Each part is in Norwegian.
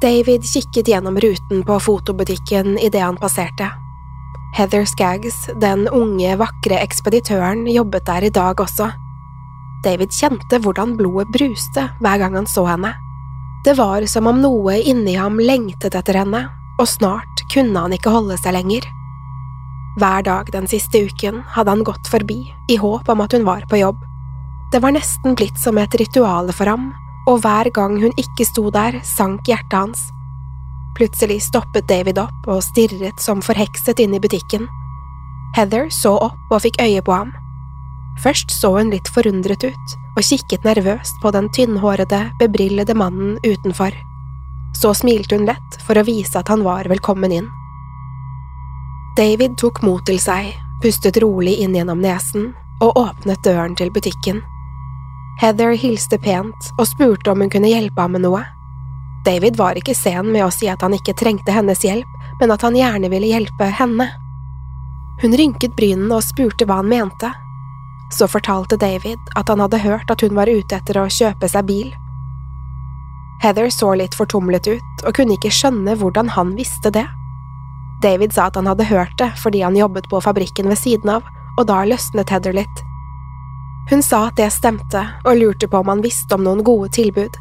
David kikket gjennom ruten på fotobutikken idet han passerte. Heather Skaggs, den unge, vakre ekspeditøren, jobbet der i dag også. David kjente hvordan blodet bruste hver gang han så henne. Det var som om noe inni ham lengtet etter henne, og snart kunne han ikke holde seg lenger. Hver dag den siste uken hadde han gått forbi i håp om at hun var på jobb. Det var nesten blitt som et ritual for ham, og hver gang hun ikke sto der, sank hjertet hans. Plutselig stoppet David opp og stirret som forhekset inn i butikken. Heather så opp og fikk øye på ham. Først så hun litt forundret ut og kikket nervøst på den tynnhårede, bebrillede mannen utenfor. Så smilte hun lett for å vise at han var velkommen inn. David tok mot til seg, pustet rolig inn gjennom nesen og åpnet døren til butikken. Heather hilste pent og spurte om hun kunne hjelpe ham med noe. David var ikke sen med å si at han ikke trengte hennes hjelp, men at han gjerne ville hjelpe henne. Hun rynket brynene og spurte hva han mente. Så fortalte David at han hadde hørt at hun var ute etter å kjøpe seg bil. Heather så litt fortumlet ut og kunne ikke skjønne hvordan han visste det. David sa at han hadde hørt det fordi han jobbet på fabrikken ved siden av, og da løsnet Heather litt. Hun sa at det stemte, og lurte på om han visste om noen gode tilbud.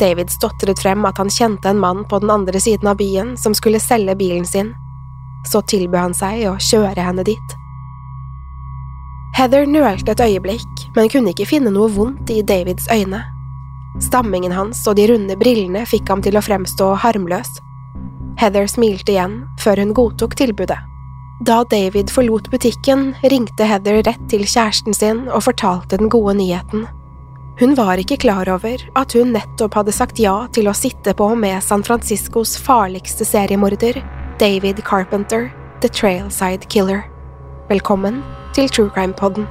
David stotret frem at han kjente en mann på den andre siden av byen som skulle selge bilen sin. Så tilbød han seg å kjøre henne dit. Heather nølte et øyeblikk, men kunne ikke finne noe vondt i Davids øyne. Stammingen hans og de runde brillene fikk ham til å fremstå harmløs. Heather smilte igjen, før hun godtok tilbudet. Da David forlot butikken, ringte Heather rett til kjæresten sin og fortalte den gode nyheten. Hun var ikke klar over at hun nettopp hadde sagt ja til å sitte på med San Franciscos farligste seriemorder, David Carpenter, The Trailside Killer. Velkommen til True Crime Podden.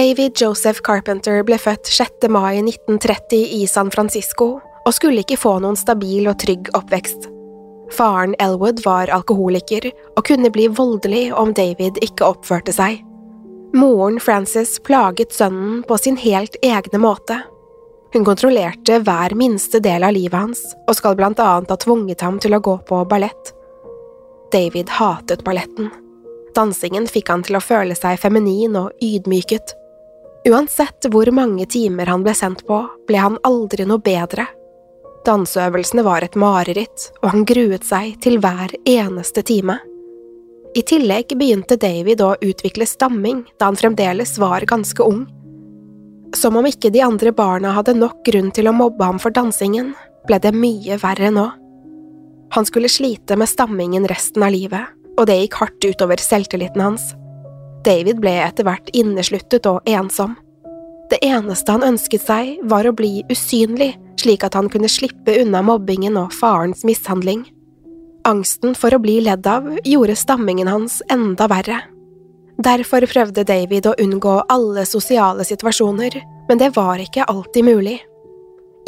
David Joseph Carpenter ble født 6. mai 1930 i San Francisco og skulle ikke få noen stabil og trygg oppvekst. Faren Elwood var alkoholiker og kunne bli voldelig om David ikke oppførte seg. Moren Frances plaget sønnen på sin helt egne måte. Hun kontrollerte hver minste del av livet hans og skal blant annet ha tvunget ham til å gå på ballett. David hatet balletten. Dansingen fikk han til å føle seg feminin og ydmyket. Uansett hvor mange timer han ble sendt på, ble han aldri noe bedre. Danseøvelsene var et mareritt, og han gruet seg til hver eneste time. I tillegg begynte David å utvikle stamming da han fremdeles var ganske ung. Som om ikke de andre barna hadde nok grunn til å mobbe ham for dansingen, ble det mye verre nå. Han skulle slite med stammingen resten av livet, og det gikk hardt utover selvtilliten hans. David ble etter hvert innesluttet og ensom. Det eneste han ønsket seg, var å bli usynlig, slik at han kunne slippe unna mobbingen og farens mishandling. Angsten for å bli ledd av gjorde stammingen hans enda verre. Derfor prøvde David å unngå alle sosiale situasjoner, men det var ikke alltid mulig.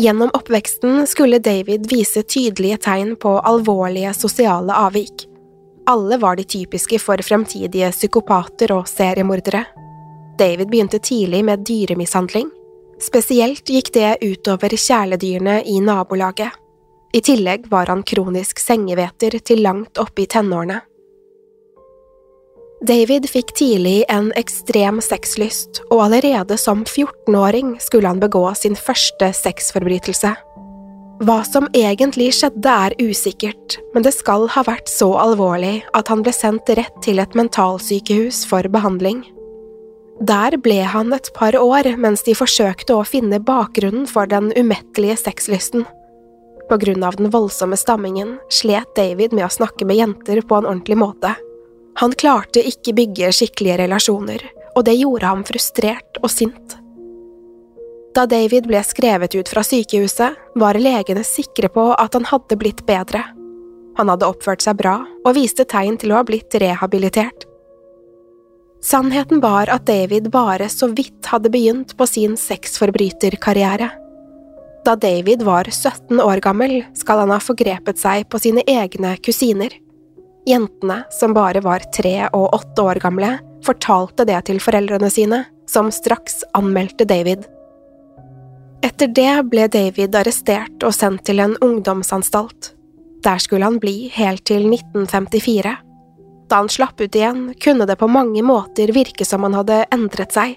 Gjennom oppveksten skulle David vise tydelige tegn på alvorlige sosiale avvik. Alle var de typiske for fremtidige psykopater og seriemordere. David begynte tidlig med dyremishandling. Spesielt gikk det utover kjæledyrene i nabolaget. I tillegg var han kronisk sengeveter til langt oppe i tenårene. David fikk tidlig en ekstrem sexlyst, og allerede som 14-åring skulle han begå sin første sexforbrytelse. Hva som egentlig skjedde er usikkert, men det skal ha vært så alvorlig at han ble sendt rett til et mentalsykehus for behandling. Der ble han et par år mens de forsøkte å finne bakgrunnen for den umettelige sexlysten. På grunn av den voldsomme stammingen slet David med å snakke med jenter på en ordentlig måte. Han klarte ikke bygge skikkelige relasjoner, og det gjorde ham frustrert og sint. Da David ble skrevet ut fra sykehuset, var legene sikre på at han hadde blitt bedre. Han hadde oppført seg bra og viste tegn til å ha blitt rehabilitert. Sannheten var at David bare så vidt hadde begynt på sin sexforbryterkarriere. Da David var 17 år gammel, skal han ha forgrepet seg på sine egne kusiner. Jentene, som bare var tre og åtte år gamle, fortalte det til foreldrene sine, som straks anmeldte David. Etter det ble David arrestert og sendt til en ungdomsanstalt. Der skulle han bli helt til 1954. Da han slapp ut igjen, kunne det på mange måter virke som han hadde endret seg.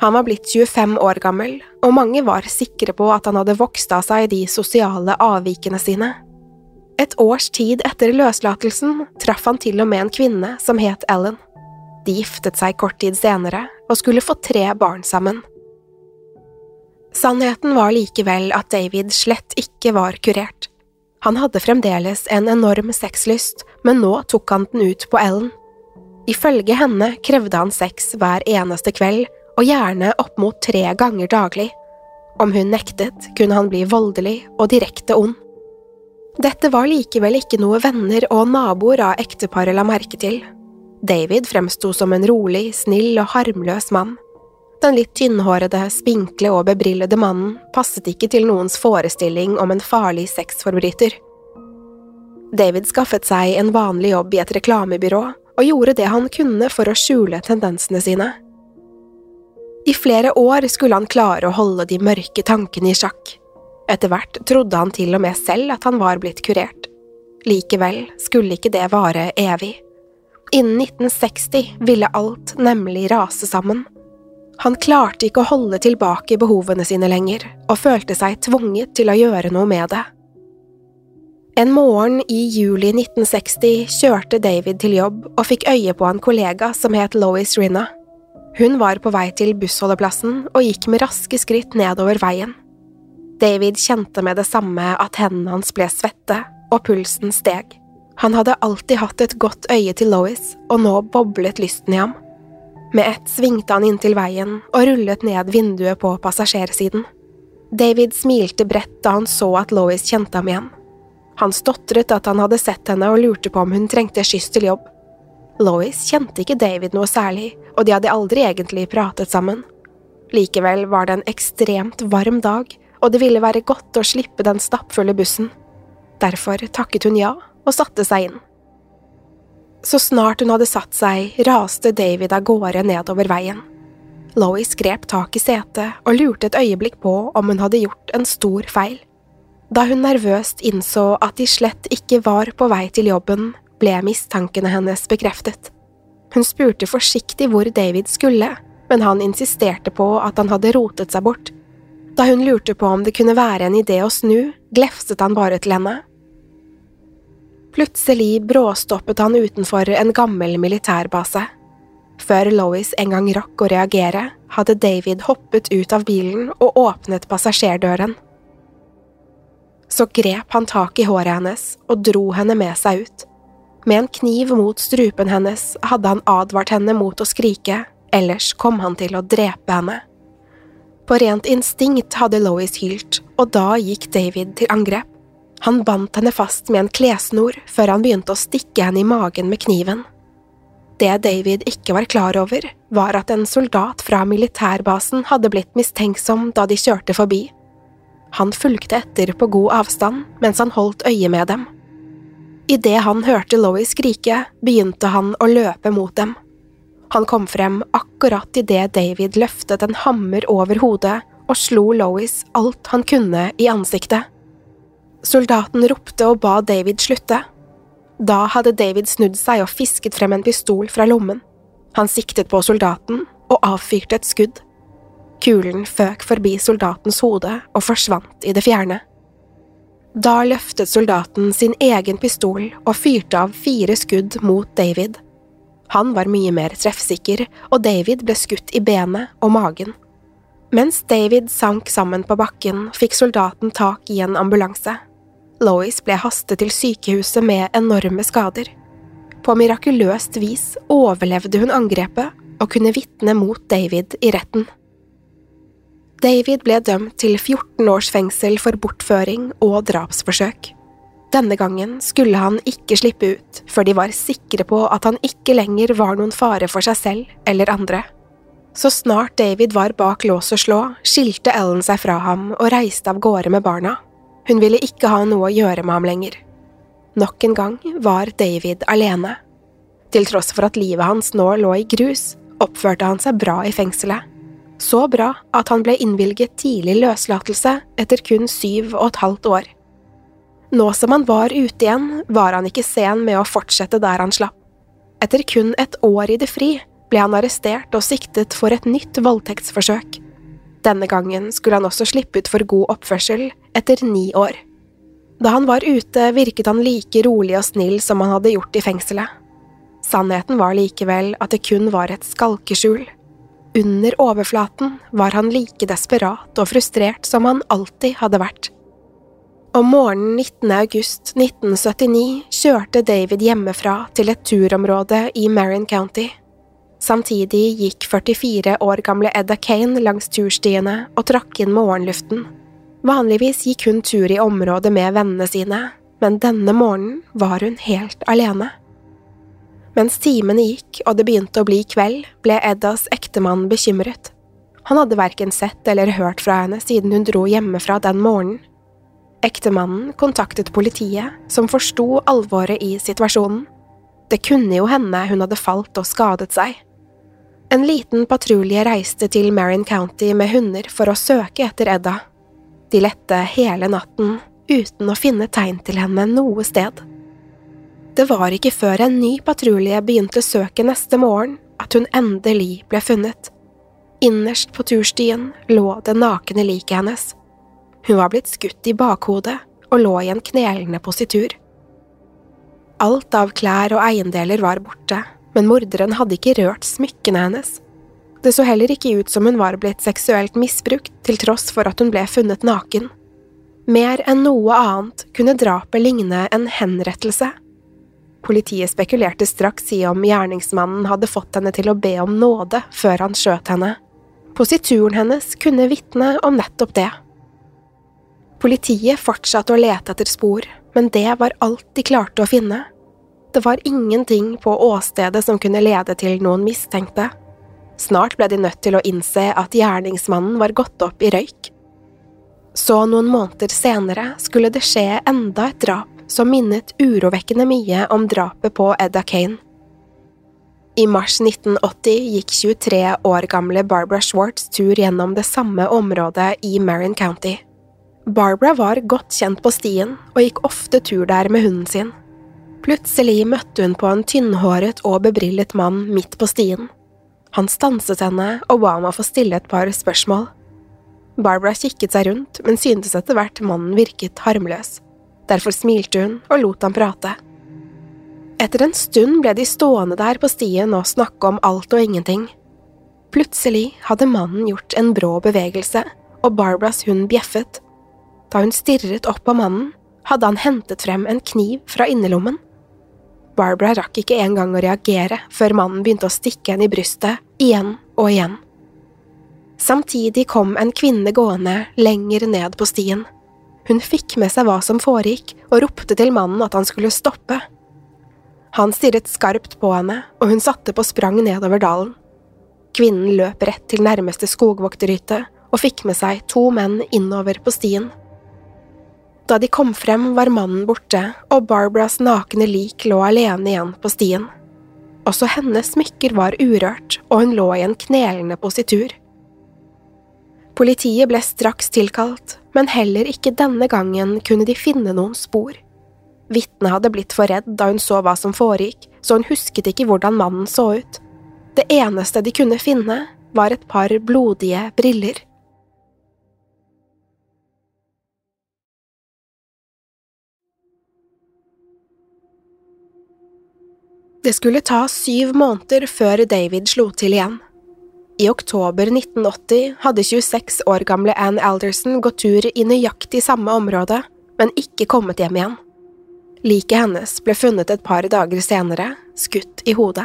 Han var blitt 25 år gammel, og mange var sikre på at han hadde vokst av seg de sosiale avvikene sine. Et års tid etter løslatelsen traff han til og med en kvinne som het Ellen. De giftet seg kort tid senere og skulle få tre barn sammen. Sannheten var likevel at David slett ikke var kurert. Han hadde fremdeles en enorm sexlyst, men nå tok han den ut på Ellen. Ifølge henne krevde han sex hver eneste kveld, og gjerne opp mot tre ganger daglig. Om hun nektet, kunne han bli voldelig og direkte ond. Dette var likevel ikke noe venner og naboer av ekteparet la merke til. David fremsto som en rolig, snill og harmløs mann. Den litt tynnhårede, spinkle og bebrillede mannen passet ikke til noens forestilling om en farlig sexforbryter. David skaffet seg en vanlig jobb i et reklamebyrå og gjorde det han kunne for å skjule tendensene sine. I flere år skulle han klare å holde de mørke tankene i sjakk, etter hvert trodde han til og med selv at han var blitt kurert. Likevel skulle ikke det vare evig. Innen 1960 ville alt nemlig rase sammen. Han klarte ikke å holde tilbake behovene sine lenger, og følte seg tvunget til å gjøre noe med det. En morgen i juli 1960 kjørte David til jobb og fikk øye på en kollega som het Lois Rinna. Hun var på vei til bussholdeplassen og gikk med raske skritt nedover veien. David kjente med det samme at hendene hans ble svette, og pulsen steg. Han hadde alltid hatt et godt øye til Lois, og nå boblet lysten i ham. Med ett svingte han inntil veien og rullet ned vinduet på passasjersiden. David smilte bredt da han så at Lois kjente ham igjen. Han stotret at han hadde sett henne og lurte på om hun trengte skyss til jobb. Lois kjente ikke David noe særlig, og de hadde aldri egentlig pratet sammen. Likevel var det en ekstremt varm dag, og det ville være godt å slippe den stappfulle bussen. Derfor takket hun ja og satte seg inn. Så snart hun hadde satt seg, raste David av gårde nedover veien. Lois grep tak i setet og lurte et øyeblikk på om hun hadde gjort en stor feil. Da hun nervøst innså at de slett ikke var på vei til jobben, ble mistankene hennes bekreftet. Hun spurte forsiktig hvor David skulle, men han insisterte på at han hadde rotet seg bort da hun lurte på om det kunne være en idé å snu, glefset han bare til henne. Plutselig bråstoppet han utenfor en gammel militærbase. Før Lois en gang rakk å reagere, hadde David hoppet ut av bilen og åpnet passasjerdøren. Så grep han tak i håret hennes og dro henne med seg ut. Med en kniv mot strupen hennes hadde han advart henne mot å skrike, ellers kom han til å drepe henne. På rent instinkt hadde Lois hylt, og da gikk David til angrep. Han bandt henne fast med en klessnor før han begynte å stikke henne i magen med kniven. Det David ikke var klar over, var at en soldat fra militærbasen hadde blitt mistenksom da de kjørte forbi. Han fulgte etter på god avstand mens han holdt øye med dem. Idet han hørte Lois skrike, begynte han å løpe mot dem. Han kom frem akkurat idet David løftet en hammer over hodet og slo Lois alt han kunne i ansiktet. Soldaten ropte og ba David slutte. Da hadde David snudd seg og fisket frem en pistol fra lommen. Han siktet på soldaten og avfyrte et skudd. Kulen føk forbi soldatens hode og forsvant i det fjerne. Da løftet soldaten sin egen pistol og fyrte av fire skudd mot David. Han var mye mer treffsikker, og David ble skutt i benet og magen. Mens David sank sammen på bakken, fikk soldaten tak i en ambulanse. Lois ble hastet til sykehuset med enorme skader. På mirakuløst vis overlevde hun angrepet og kunne vitne mot David i retten. David ble dømt til 14 års fengsel for bortføring og drapsforsøk. Denne gangen skulle han ikke slippe ut før de var sikre på at han ikke lenger var noen fare for seg selv eller andre. Så snart David var bak lås og slå, skilte Ellen seg fra ham og reiste av gårde med barna. Hun ville ikke ha noe å gjøre med ham lenger. Nok en gang var David alene. Til tross for at livet hans nå lå i grus, oppførte han seg bra i fengselet så bra at han ble innvilget tidlig løslatelse etter kun syv og et halvt år. Nå som han var ute igjen, var han ikke sen med å fortsette der han slapp. Etter kun et år i det fri ble han arrestert og siktet for et nytt voldtektsforsøk. Denne gangen skulle han også slippe ut for god oppførsel etter ni år. Da han var ute, virket han like rolig og snill som han hadde gjort i fengselet. Sannheten var likevel at det kun var et skalkeskjul under overflaten var han like desperat og frustrert som han alltid hadde vært. Om morgenen 19. august 1979 kjørte David hjemmefra til et turområde i Marin County. Samtidig gikk 44 år gamle Edda Kane langs turstiene og trakk inn morgenluften. Vanligvis gikk hun tur i området med vennene sine, men denne morgenen var hun helt alene. Mens timene gikk og det begynte å bli kveld, ble Eddas ektemann bekymret. Han hadde verken sett eller hørt fra henne siden hun dro hjemmefra den morgenen. Ektemannen kontaktet politiet, som forsto alvoret i situasjonen. Det kunne jo hende hun hadde falt og skadet seg. En liten patrulje reiste til Marin County med hunder for å søke etter Edda. De lette hele natten uten å finne tegn til henne noe sted. Det var ikke før en ny patrulje begynte søket neste morgen at hun endelig ble funnet. Innerst på turstien lå det nakne liket hennes. Hun var blitt skutt i bakhodet og lå i en knelende positur. Alt av klær og eiendeler var borte, men morderen hadde ikke rørt smykkene hennes. Det så heller ikke ut som hun var blitt seksuelt misbrukt til tross for at hun ble funnet naken. Mer enn noe annet kunne drapet ligne en henrettelse. Politiet spekulerte straks i om gjerningsmannen hadde fått henne til å be om nåde før han skjøt henne. Posituren hennes kunne vitne om nettopp det. Politiet fortsatte å lete etter spor, men det var alt de klarte å finne. Det var ingenting på åstedet som kunne lede til noen mistenkte. Snart ble de nødt til å innse at gjerningsmannen var gått opp i røyk. Så noen måneder senere skulle det skje enda et drap som minnet urovekkende mye om drapet på Edda Kane. I mars 1980 gikk 23 år gamle Barbara Schwartz tur gjennom det samme området i Marin County. Barbara var godt kjent på stien og gikk ofte tur der med hunden sin. Plutselig møtte hun på en tynnhåret og bebrillet mann midt på stien. Han stanset henne og ba å få stille et par spørsmål. Barbara kikket seg rundt, men syntes etter hvert mannen virket harmløs. Derfor smilte hun og lot ham prate. Etter en stund ble de stående der på stien og snakke om alt og ingenting. Plutselig hadde mannen gjort en brå bevegelse, og Barbaras hund bjeffet. Da hun stirret opp på mannen, hadde han hentet frem en kniv fra innerlommen. Barbara rakk ikke engang å reagere før mannen begynte å stikke henne i brystet, igjen og igjen. Samtidig kom en kvinne gående lenger ned på stien. Hun fikk med seg hva som foregikk, og ropte til mannen at han skulle stoppe. Han stirret skarpt på henne, og hun satte på sprang nedover dalen. Kvinnen løp rett til nærmeste skogvokterhytte og fikk med seg to menn innover på stien. Da de kom frem, var mannen borte, og Barbaras nakne lik lå alene igjen på stien. Også hennes smykker var urørt, og hun lå i en knelende positur. Politiet ble straks tilkalt, men heller ikke denne gangen kunne de finne noen spor. Vitnet hadde blitt for redd da hun så hva som foregikk, så hun husket ikke hvordan mannen så ut. Det eneste de kunne finne, var et par blodige briller. Det skulle ta syv måneder før David slo til igjen. I oktober 1980 hadde 26 år gamle Ann Alderson gått tur i nøyaktig samme område, men ikke kommet hjem igjen. Liket hennes ble funnet et par dager senere, skutt i hodet.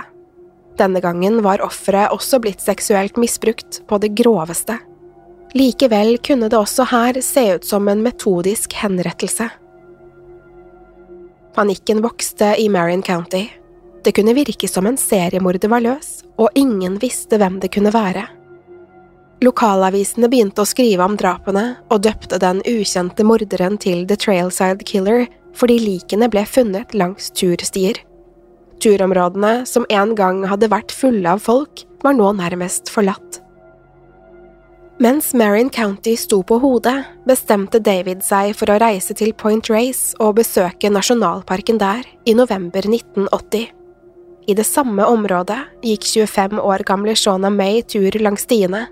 Denne gangen var offeret også blitt seksuelt misbrukt på det groveste. Likevel kunne det også her se ut som en metodisk henrettelse. Panikken vokste i Marion County. Det kunne virke som en seriemorder var løs, og ingen visste hvem det kunne være. Lokalavisene begynte å skrive om drapene og døpte den ukjente morderen til The Trailside Killer fordi likene ble funnet langs turstier. Turområdene, som en gang hadde vært fulle av folk, var nå nærmest forlatt. Mens Marion County sto på hodet, bestemte David seg for å reise til Point Race og besøke nasjonalparken der i november 1980. I det samme området gikk 25 år gamle Shona May tur langs stiene.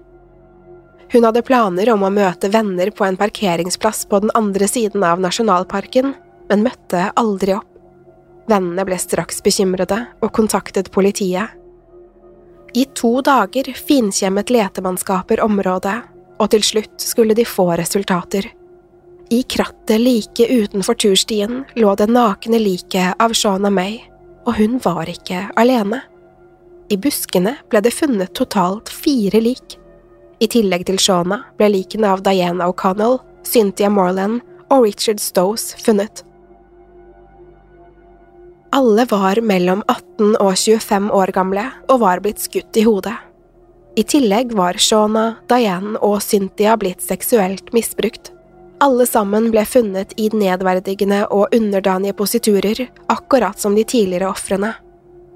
Hun hadde planer om å møte venner på en parkeringsplass på den andre siden av nasjonalparken, men møtte aldri opp. Vennene ble straks bekymrede og kontaktet politiet. I to dager finkjemmet letemannskaper området, og til slutt skulle de få resultater. I krattet like utenfor turstien lå det nakne liket av Shona May og hun var ikke alene. I buskene ble det funnet totalt fire lik. I tillegg til Shona ble likene av Diana O'Connell, Cynthia Morland og Richard Stowes funnet. Alle var mellom 18 og 25 år gamle og var blitt skutt i hodet. I tillegg var Shona, Diane og Cynthia blitt seksuelt misbrukt. Alle sammen ble funnet i nedverdigende og underdanige positurer, akkurat som de tidligere ofrene.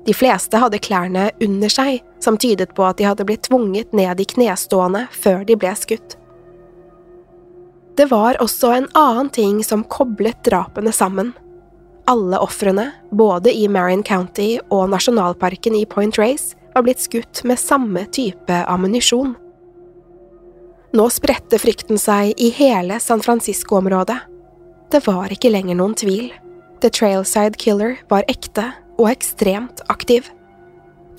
De fleste hadde klærne under seg, som tydet på at de hadde blitt tvunget ned i knestående før de ble skutt. Det var også en annen ting som koblet drapene sammen. Alle ofrene, både i Marion County og nasjonalparken i Point Race, var blitt skutt med samme type ammunisjon. Nå spredte frykten seg i hele San Francisco-området. Det var ikke lenger noen tvil. The Trailside Killer var ekte og ekstremt aktiv.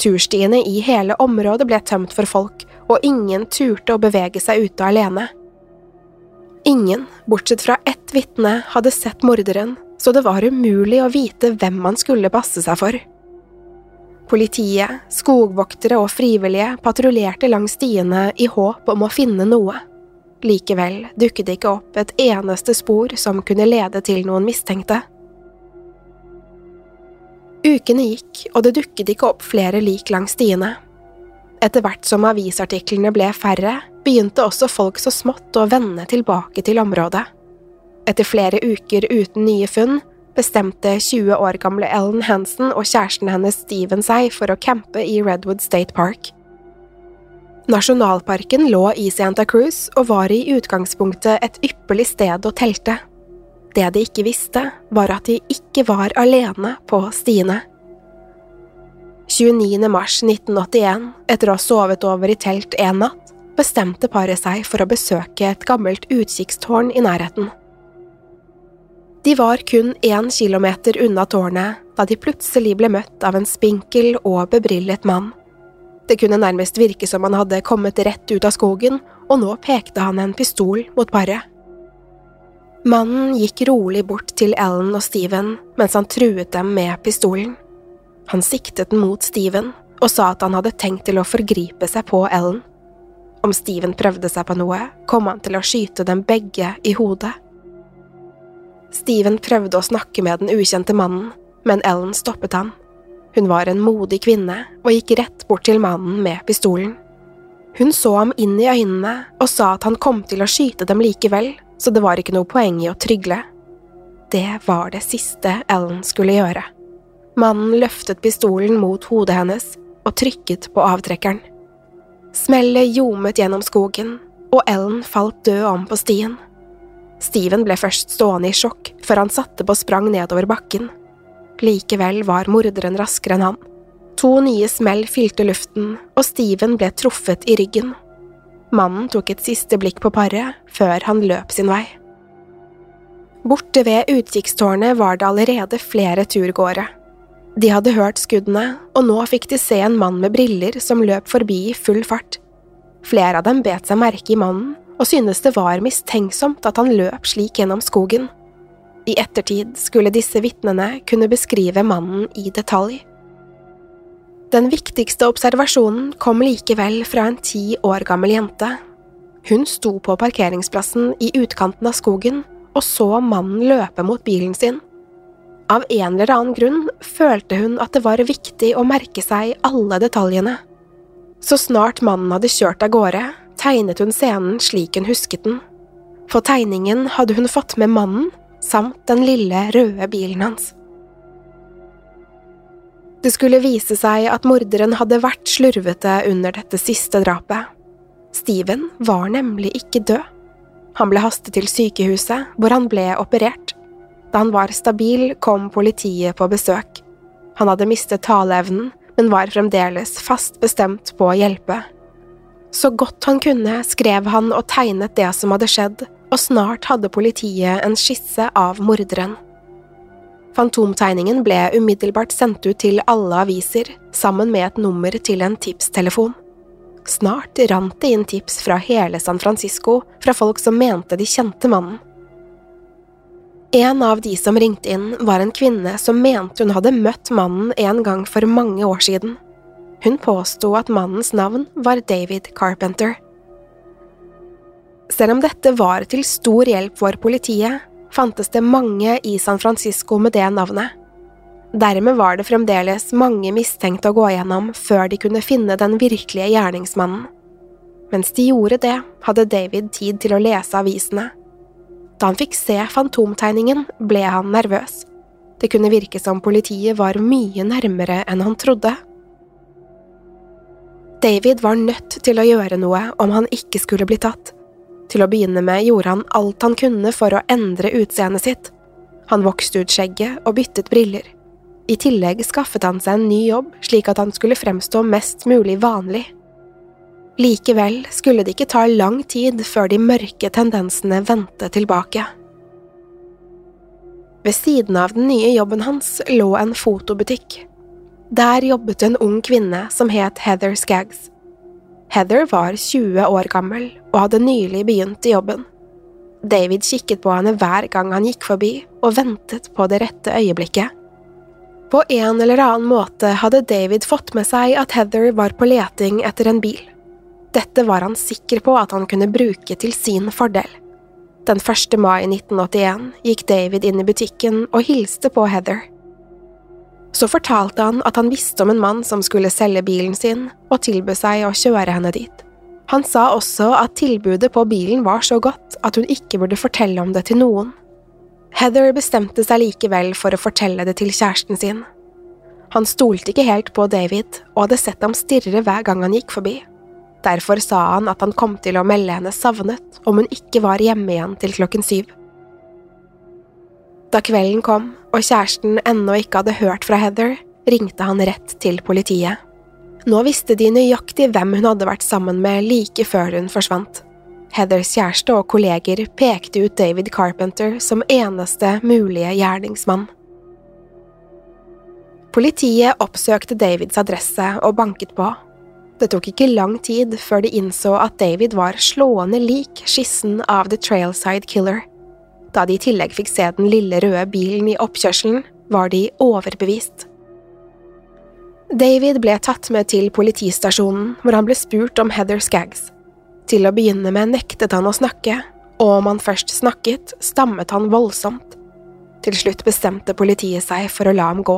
Turstiene i hele området ble tømt for folk, og ingen turte å bevege seg ute alene. Ingen, bortsett fra ett vitne, hadde sett morderen, så det var umulig å vite hvem man skulle passe seg for. Politiet, skogvoktere og frivillige patruljerte langs stiene i håp om å finne noe. Likevel dukket det ikke opp et eneste spor som kunne lede til noen mistenkte. Ukene gikk, og det dukket ikke opp flere lik langs stiene. Etter hvert som avisartiklene ble færre, begynte også folk så smått å vende tilbake til området. Etter flere uker uten nye funn bestemte 20 år gamle Ellen Hansen og kjæresten hennes Steven seg for å campe i Redwood State Park. Nasjonalparken lå i Santa Cruz og var i utgangspunktet et ypperlig sted å telte. Det de ikke visste, var at de ikke var alene på stiene. 29. mars 1981, etter å ha sovet over i telt en natt, bestemte paret seg for å besøke et gammelt utkikkstårn i nærheten. De var kun én kilometer unna tårnet da de plutselig ble møtt av en spinkel og bebrillet mann. Det kunne nærmest virke som han hadde kommet rett ut av skogen, og nå pekte han en pistol mot paret. Mannen gikk rolig bort til Ellen og Steven mens han truet dem med pistolen. Han siktet den mot Steven og sa at han hadde tenkt til å forgripe seg på Ellen. Om Steven prøvde seg på noe, kom han til å skyte dem begge i hodet. Steven prøvde å snakke med den ukjente mannen, men Ellen stoppet han. Hun var en modig kvinne og gikk rett bort til mannen med pistolen. Hun så ham inn i øynene og sa at han kom til å skyte dem likevel, så det var ikke noe poeng i å trygle. Det var det siste Ellen skulle gjøre. Mannen løftet pistolen mot hodet hennes og trykket på avtrekkeren. Smellet ljomet gjennom skogen, og Ellen falt død om på stien. Steven ble først stående i sjokk før han satte på sprang nedover bakken. Likevel var morderen raskere enn han. To nye smell fylte luften, og Steven ble truffet i ryggen. Mannen tok et siste blikk på paret før han løp sin vei. Borte ved utkikkstårnet var det allerede flere turgåere. De hadde hørt skuddene, og nå fikk de se en mann med briller som løp forbi i full fart. Flere av dem bet seg merke i mannen, og syntes det var mistenksomt at han løp slik gjennom skogen. I ettertid skulle disse vitnene kunne beskrive mannen i detalj. Den viktigste observasjonen kom likevel fra en ti år gammel jente. Hun sto på parkeringsplassen i utkanten av skogen og så mannen løpe mot bilen sin. Av en eller annen grunn følte hun at det var viktig å merke seg alle detaljene. Så snart mannen hadde kjørt av gårde, tegnet hun scenen slik hun husket den. På tegningen hadde hun fått med mannen samt den lille, røde bilen hans. Det skulle vise seg at morderen hadde vært slurvete under dette siste drapet. Steven var nemlig ikke død. Han ble hastet til sykehuset, hvor han ble operert. Da han var stabil, kom politiet på besøk. Han hadde mistet taleevnen, men var fremdeles fast bestemt på å hjelpe. Så godt han kunne, skrev han og tegnet det som hadde skjedd, og snart hadde politiet en skisse av morderen. Fantomtegningen ble umiddelbart sendt ut til alle aviser, sammen med et nummer til en tipstelefon. Snart rant det inn tips fra hele San Francisco fra folk som mente de kjente mannen. En av de som ringte inn, var en kvinne som mente hun hadde møtt mannen en gang for mange år siden. Hun påsto at mannens navn var David Carpenter. Selv om dette var til stor hjelp for politiet, fantes det mange i San Francisco med det navnet. Dermed var det fremdeles mange mistenkte å gå gjennom før de kunne finne den virkelige gjerningsmannen. Mens de gjorde det, hadde David tid til å lese avisene. Da han fikk se fantomtegningen, ble han nervøs. Det kunne virke som politiet var mye nærmere enn han trodde. David var nødt til å gjøre noe om han ikke skulle bli tatt. Til å begynne med gjorde han alt han kunne for å endre utseendet sitt. Han vokste ut skjegget og byttet briller. I tillegg skaffet han seg en ny jobb slik at han skulle fremstå mest mulig vanlig. Likevel skulle det ikke ta lang tid før de mørke tendensene vendte tilbake. Ved siden av den nye jobben hans lå en fotobutikk. Der jobbet en ung kvinne som het Heather Skaggs. Heather var 20 år gammel og hadde nylig begynt i jobben. David kikket på henne hver gang han gikk forbi, og ventet på det rette øyeblikket. På en eller annen måte hadde David fått med seg at Heather var på leting etter en bil. Dette var han sikker på at han kunne bruke til sin fordel. Den 1. mai 1981 gikk David inn i butikken og hilste på Heather. Så fortalte han at han visste om en mann som skulle selge bilen sin, og tilbød seg å kjøre henne dit. Han sa også at tilbudet på bilen var så godt at hun ikke burde fortelle om det til noen. Heather bestemte seg likevel for å fortelle det til kjæresten sin. Han stolte ikke helt på David og hadde sett ham stirre hver gang han gikk forbi. Derfor sa han at han kom til å melde henne savnet om hun ikke var hjemme igjen til klokken syv. Da kvelden kom og kjæresten ennå ikke hadde hørt fra Heather, ringte han rett til politiet. Nå visste de nøyaktig hvem hun hadde vært sammen med like før hun forsvant. Heathers kjæreste og kolleger pekte ut David Carpenter som eneste mulige gjerningsmann. Politiet oppsøkte Davids adresse og banket på, det tok ikke lang tid før de innså at David var slående lik skissen av The Trailside Killer. Da de i tillegg fikk se den lille røde bilen i oppkjørselen, var de overbevist. David ble tatt med til politistasjonen, hvor han ble spurt om Heather Skaggs. Til å begynne med nektet han å snakke, og om han først snakket, stammet han voldsomt. Til slutt bestemte politiet seg for å la ham gå.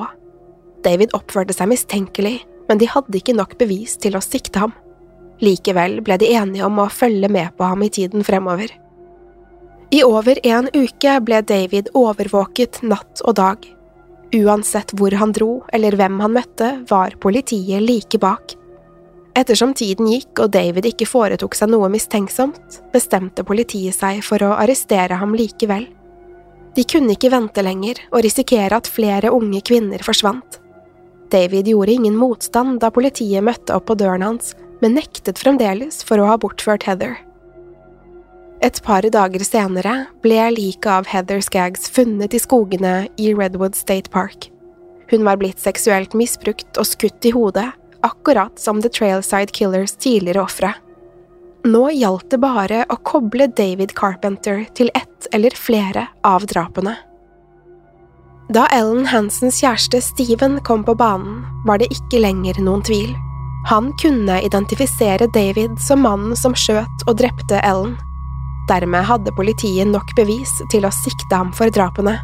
David oppførte seg mistenkelig, men de hadde ikke nok bevis til å sikte ham. Likevel ble de enige om å følge med på ham i tiden fremover. I over en uke ble David overvåket natt og dag. Uansett hvor han dro eller hvem han møtte, var politiet like bak. Ettersom tiden gikk og David ikke foretok seg noe mistenksomt, bestemte politiet seg for å arrestere ham likevel. De kunne ikke vente lenger og risikere at flere unge kvinner forsvant. David gjorde ingen motstand da politiet møtte opp på døren hans, men nektet fremdeles for å ha bortført Heather. Et par dager senere ble liket av Heather Skaggs funnet i skogene i Redwood State Park. Hun var blitt seksuelt misbrukt og skutt i hodet, akkurat som The Trailside Killers tidligere ofre. Nå gjaldt det bare å koble David Carpenter til ett eller flere av drapene. Da Ellen Hansens kjæreste Steven kom på banen, var det ikke lenger noen tvil. Han kunne identifisere David som mannen som skjøt og drepte Ellen. Dermed hadde politiet nok bevis til å sikte ham for drapene.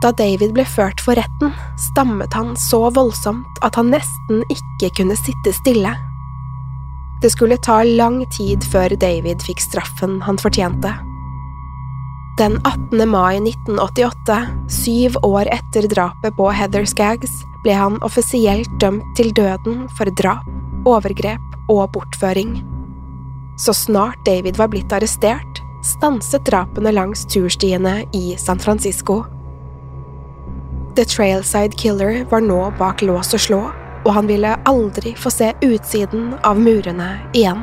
Da David ble ført for retten, stammet han så voldsomt at han nesten ikke kunne sitte stille. Det skulle ta lang tid før David fikk straffen han fortjente. Den 18. mai 1988, syv år etter drapet på Heather Skaggs, ble han offisielt dømt til døden for drap, overgrep og bortføring. Så snart David var blitt arrestert, stanset drapene langs turstiene i San Francisco. The Trailside Killer var nå bak lås og slå, og han ville aldri få se utsiden av murene igjen.